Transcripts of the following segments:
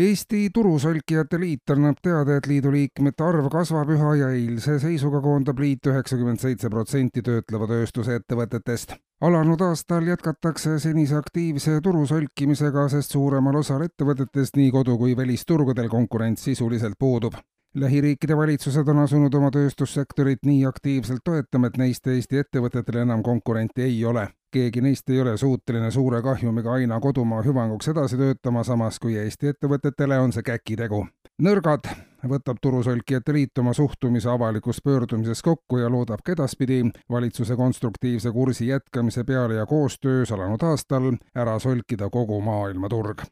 Eesti Turusolkijate Liit annab teada, et liidu liikmete arv kasvab üha ja eilse seisuga koondab liit üheksakümmend seitse protsenti töötleva tööstuse ettevõtetest. alanud aastal jätkatakse senise aktiivse turu solkimisega, sest suuremal osal ettevõtetest nii kodu- kui välisturgudel konkurents sisuliselt puudub lähiriikide valitsused on asunud oma tööstussektorit nii aktiivselt toetama, et neist Eesti ettevõtetel enam konkurenti ei ole. keegi neist ei ole suuteline suure kahjumiga aina kodumaa hüvanguks edasi töötama, samas kui Eesti ettevõtetele on see käkitegu. nõrgad võtab Turusolkijate Liit oma suhtumise avalikus pöördumises kokku ja loodab ka edaspidi valitsuse konstruktiivse kursi jätkamise peale ja koostöös alanud aastal ära solkida kogu maailmaturg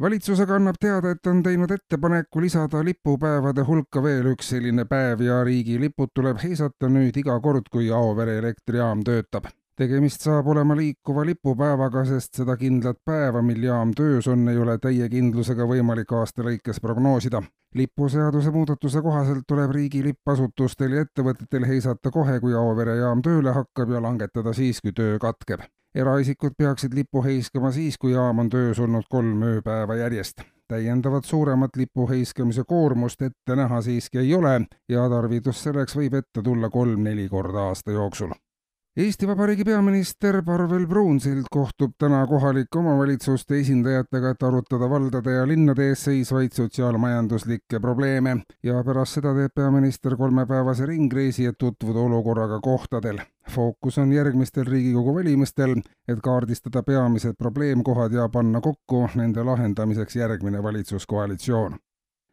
valitsusega annab teada, et on teinud ettepaneku lisada lipupäevade hulka veel üks selline päev ja riigilipud tuleb heisata nüüd iga kord, kui Auvere elektrijaam töötab. tegemist saab olema liikuva lipupäevaga, sest seda kindlat päeva, mil jaam töös on, ei ole täie kindlusega võimalik aasta lõikes prognoosida. lipuseaduse muudatuse kohaselt tuleb riigilipp asutustel ja ettevõtetel heisata kohe, kui Auvere jaam tööle hakkab ja langetada siis, kui töö katkeb eraisikud peaksid lipu heiskama siis, kui jaam on töös olnud kolm ööpäeva järjest. täiendavat suuremat lipu heiskamise koormust ette näha siiski ei ole ja tarvidus selleks võib ette tulla kolm-neli korda aasta jooksul. Eesti Vabariigi peaminister Parvel Pruunsild kohtub täna kohalike omavalitsuste esindajatega, et arutada valdade ja linnade ees seisvaid sotsiaalmajanduslikke probleeme ja pärast seda teeb peaminister kolmepäevase ringreisi, et tutvuda olukorraga kohtadel. Fookus on järgmistel Riigikogu valimistel, et kaardistada peamised probleemkohad ja panna kokku nende lahendamiseks järgmine valitsuskoalitsioon.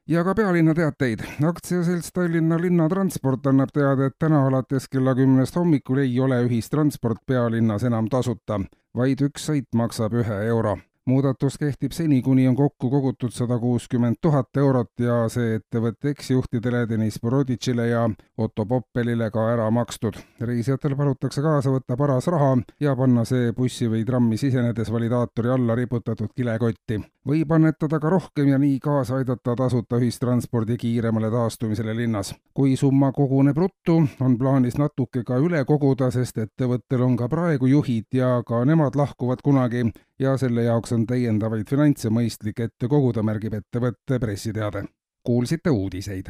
Ja ka pealinna teateid. aktsiaselts Tallinna Linnatransport annab teada, et täna alates kella kümnest hommikul ei ole ühistransport pealinnas enam tasuta, vaid üks sõit maksab ühe euro muudatus kehtib seni, kuni on kokku kogutud sada kuuskümmend tuhat eurot ja see ettevõtte eksjuhtidele Deniss Boroditšile ja Otto Poppelile ka ära makstud. reisijatel palutakse kaasa võtta paras raha ja panna see bussi või trammi sisenedes validaatori alla riputatud kilekotti. Võib annetada ka rohkem ja nii kaasa aidata tasuta ühistranspordi kiiremale taastumisele linnas. kui summa koguneb ruttu, on plaanis natuke ka üle koguda, sest ettevõttel on ka praegu juhid ja ka nemad lahkuvad kunagi ja selle jaoks on täiendavaid finantse mõistlik ette koguda, märgib ettevõtte pressiteade. kuulsite uudiseid.